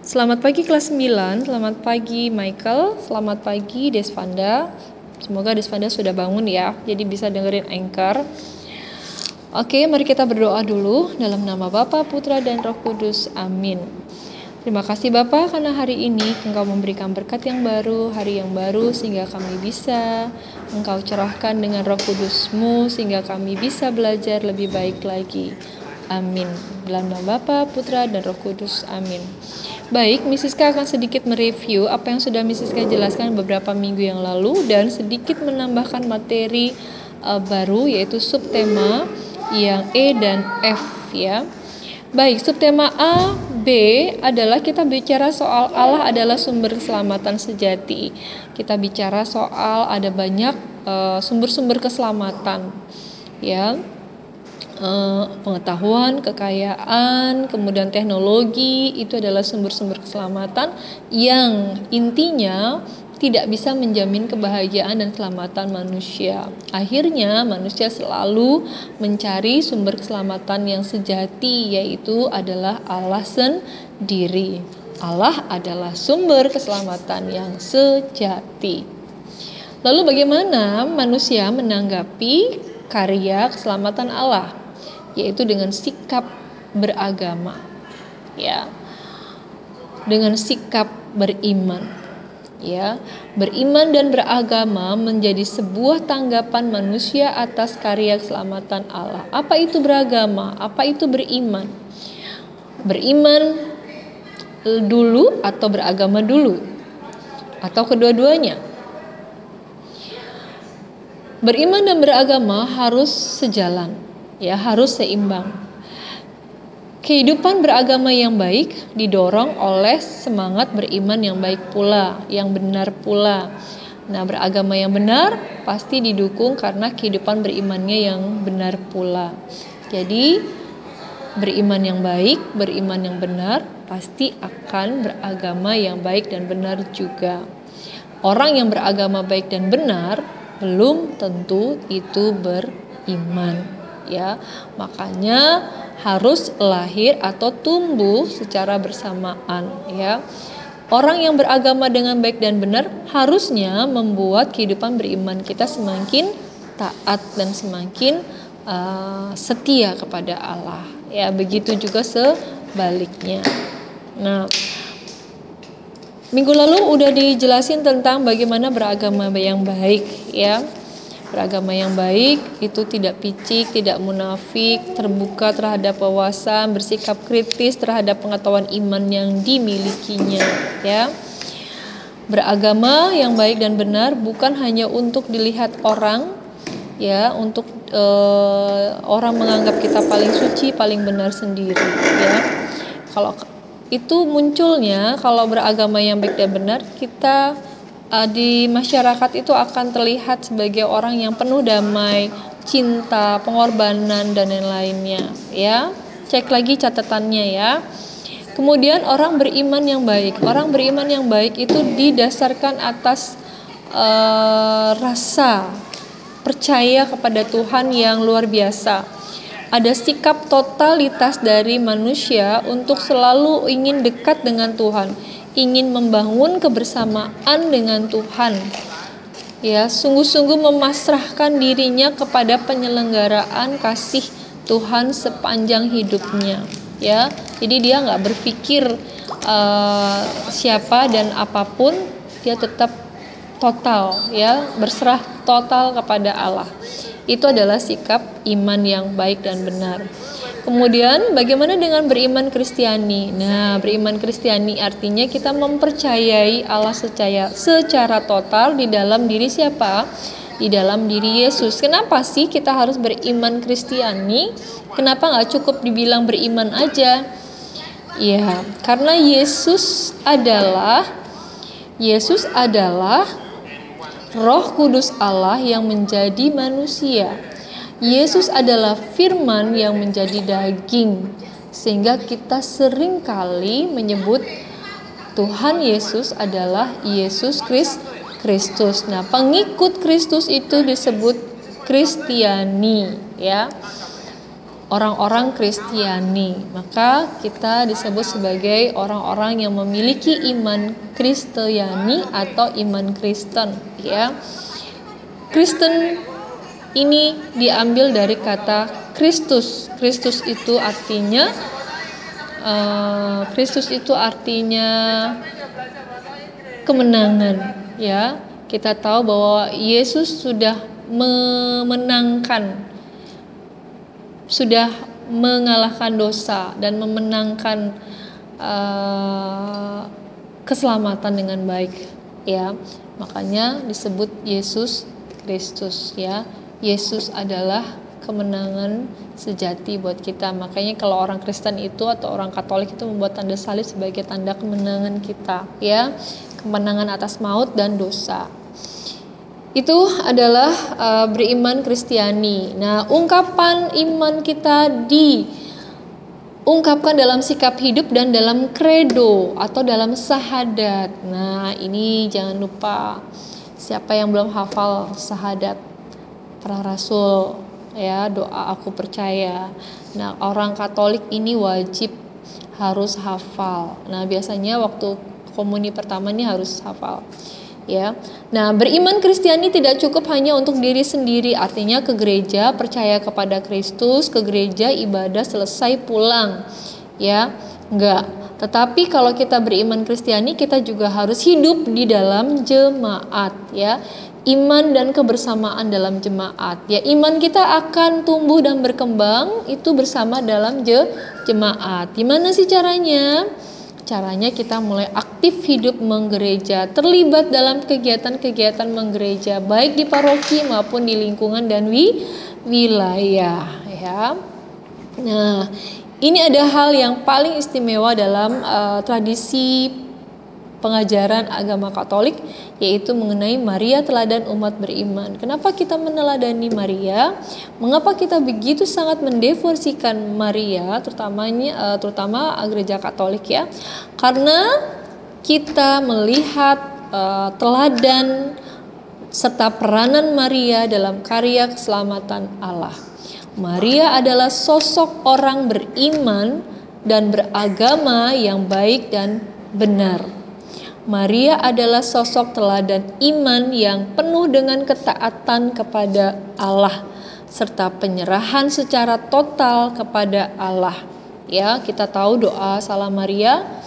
Selamat pagi kelas 9, selamat pagi Michael, selamat pagi Desvanda. Semoga Desvanda sudah bangun ya, jadi bisa dengerin anchor. Oke, mari kita berdoa dulu dalam nama Bapa, Putra, dan Roh Kudus. Amin. Terima kasih Bapak karena hari ini Engkau memberikan berkat yang baru, hari yang baru sehingga kami bisa Engkau cerahkan dengan roh kudusmu sehingga kami bisa belajar lebih baik lagi. Amin. Dalam nama Bapa, Putra, dan Roh Kudus. Amin. Baik, Mrs. K akan sedikit mereview apa yang sudah Mrs. K jelaskan beberapa minggu yang lalu dan sedikit menambahkan materi uh, baru yaitu subtema yang E dan F ya. Baik, subtema A, B adalah kita bicara soal Allah adalah sumber keselamatan sejati. Kita bicara soal ada banyak uh, sumber-sumber uh, keselamatan ya Eh, pengetahuan, kekayaan, kemudian teknologi itu adalah sumber-sumber keselamatan yang intinya tidak bisa menjamin kebahagiaan dan keselamatan manusia. Akhirnya manusia selalu mencari sumber keselamatan yang sejati yaitu adalah Allah sendiri. Allah adalah sumber keselamatan yang sejati. Lalu bagaimana manusia menanggapi karya keselamatan Allah? Yaitu dengan sikap beragama. Ya. Dengan sikap beriman. Ya. Beriman dan beragama menjadi sebuah tanggapan manusia atas karya keselamatan Allah. Apa itu beragama? Apa itu beriman? Beriman dulu atau beragama dulu? Atau kedua-duanya? Beriman dan beragama harus sejalan ya harus seimbang. Kehidupan beragama yang baik didorong oleh semangat beriman yang baik pula, yang benar pula. Nah, beragama yang benar pasti didukung karena kehidupan berimannya yang benar pula. Jadi, beriman yang baik, beriman yang benar pasti akan beragama yang baik dan benar juga. Orang yang beragama baik dan benar belum tentu itu beriman ya. Makanya harus lahir atau tumbuh secara bersamaan ya. Orang yang beragama dengan baik dan benar harusnya membuat kehidupan beriman kita semakin taat dan semakin uh, setia kepada Allah. Ya, begitu juga sebaliknya. Nah, minggu lalu udah dijelasin tentang bagaimana beragama yang baik ya beragama yang baik itu tidak picik, tidak munafik, terbuka terhadap wawasan, bersikap kritis terhadap pengetahuan iman yang dimilikinya, ya. Beragama yang baik dan benar bukan hanya untuk dilihat orang, ya, untuk uh, orang menganggap kita paling suci, paling benar sendiri, ya. Kalau itu munculnya kalau beragama yang baik dan benar kita uh, di masyarakat itu akan terlihat sebagai orang yang penuh damai, cinta, pengorbanan dan lain-lainnya ya. Cek lagi catatannya ya. Kemudian orang beriman yang baik. Orang beriman yang baik itu didasarkan atas uh, rasa percaya kepada Tuhan yang luar biasa. Ada sikap totalitas dari manusia untuk selalu ingin dekat dengan Tuhan ingin membangun kebersamaan dengan Tuhan. Ya, sungguh-sungguh memasrahkan dirinya kepada penyelenggaraan kasih Tuhan sepanjang hidupnya. Ya, jadi dia nggak berpikir uh, siapa dan apa pun, dia tetap total, ya, berserah total kepada Allah. Itu adalah sikap iman yang baik dan benar. Kemudian bagaimana dengan beriman Kristiani? Nah, beriman Kristiani artinya kita mempercayai Allah secara secara total di dalam diri siapa? Di dalam diri Yesus. Kenapa sih kita harus beriman Kristiani? Kenapa nggak cukup dibilang beriman aja? Ya, karena Yesus adalah Yesus adalah Roh Kudus Allah yang menjadi manusia. Yesus adalah firman yang menjadi daging sehingga kita sering kali menyebut Tuhan Yesus adalah Yesus Kristus. Nah, pengikut Kristus itu disebut Kristiani, ya. orang-orang Kristiani. Maka kita disebut sebagai orang-orang yang memiliki iman Kristiani atau iman Kristen, ya. Kristen ini diambil dari kata Kristus. Kristus itu artinya uh, Kristus itu artinya kemenangan, ya. Kita tahu bahwa Yesus sudah memenangkan sudah mengalahkan dosa dan memenangkan uh, keselamatan dengan baik ya makanya disebut Yesus Kristus ya Yesus adalah kemenangan sejati buat kita makanya kalau orang Kristen itu atau orang Katolik itu membuat tanda salib sebagai tanda kemenangan kita ya kemenangan atas maut dan dosa itu adalah uh, beriman Kristiani. Nah, ungkapan iman kita diungkapkan dalam sikap hidup dan dalam kredo atau dalam sahadat. Nah, ini jangan lupa siapa yang belum hafal sahadat para rasul ya, doa aku percaya. Nah, orang Katolik ini wajib harus hafal. Nah, biasanya waktu komuni pertama ini harus hafal ya. Nah, beriman Kristiani tidak cukup hanya untuk diri sendiri, artinya ke gereja, percaya kepada Kristus, ke gereja ibadah selesai pulang. Ya, enggak. Tetapi kalau kita beriman Kristiani, kita juga harus hidup di dalam jemaat, ya. Iman dan kebersamaan dalam jemaat. Ya, iman kita akan tumbuh dan berkembang itu bersama dalam je jemaat. Gimana sih caranya? Caranya kita mulai aktif hidup menggereja, terlibat dalam kegiatan-kegiatan menggereja, baik di paroki maupun di lingkungan dan wi wilayah ya. Nah, ini ada hal yang paling istimewa dalam uh, tradisi pengajaran agama Katolik yaitu mengenai Maria teladan umat beriman. Kenapa kita meneladani Maria? Mengapa kita begitu sangat mendevorsikan Maria terutamanya uh, terutama gereja Katolik ya? Karena kita melihat uh, teladan serta peranan Maria dalam karya keselamatan Allah. Maria adalah sosok orang beriman dan beragama yang baik dan benar. Maria adalah sosok teladan iman yang penuh dengan ketaatan kepada Allah serta penyerahan secara total kepada Allah. Ya, kita tahu doa Salam Maria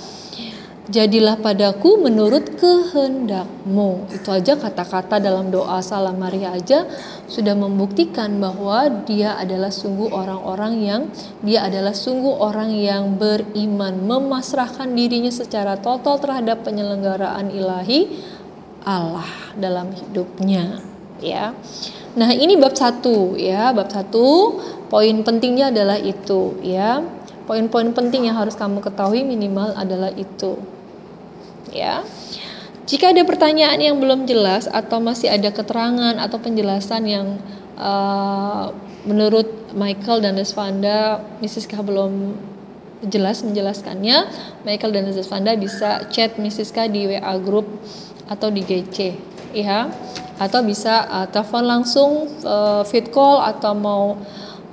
Jadilah padaku menurut kehendakmu. Itu aja kata-kata dalam doa Salam Maria aja sudah membuktikan bahwa dia adalah sungguh orang-orang yang dia adalah sungguh orang yang beriman, memasrahkan dirinya secara total terhadap penyelenggaraan ilahi Allah dalam hidupnya, ya. Nah, ini bab satu ya, bab satu poin pentingnya adalah itu ya. Poin-poin penting yang harus kamu ketahui minimal adalah itu ya. Jika ada pertanyaan yang belum jelas atau masih ada keterangan atau penjelasan yang uh, menurut Michael dan Desvanda Mrs. K belum jelas menjelaskannya, Michael dan Desvanda bisa chat Mrs. K di WA group atau di GC, ya. Atau bisa uh, telepon langsung uh, feed call atau mau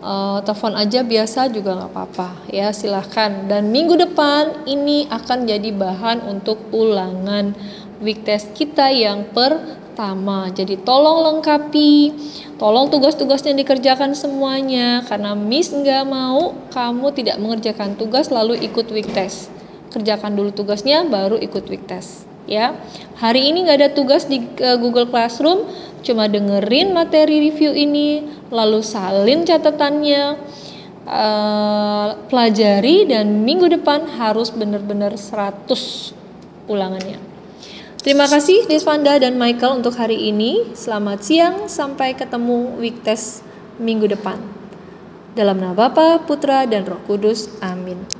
uh, telepon aja biasa juga nggak apa-apa. Ya silahkan. Dan minggu depan ini akan jadi bahan untuk ulangan week test kita yang pertama. Jadi tolong lengkapi. Tolong tugas-tugasnya dikerjakan semuanya. Karena miss nggak mau kamu tidak mengerjakan tugas lalu ikut week test. Kerjakan dulu tugasnya baru ikut week test ya hari ini nggak ada tugas di uh, Google Classroom cuma dengerin materi review ini lalu salin catatannya uh, pelajari dan minggu depan harus benar-benar 100 ulangannya Terima kasih Desvanda dan Michael untuk hari ini. Selamat siang, sampai ketemu week test minggu depan. Dalam nama Bapa, Putra, dan Roh Kudus. Amin.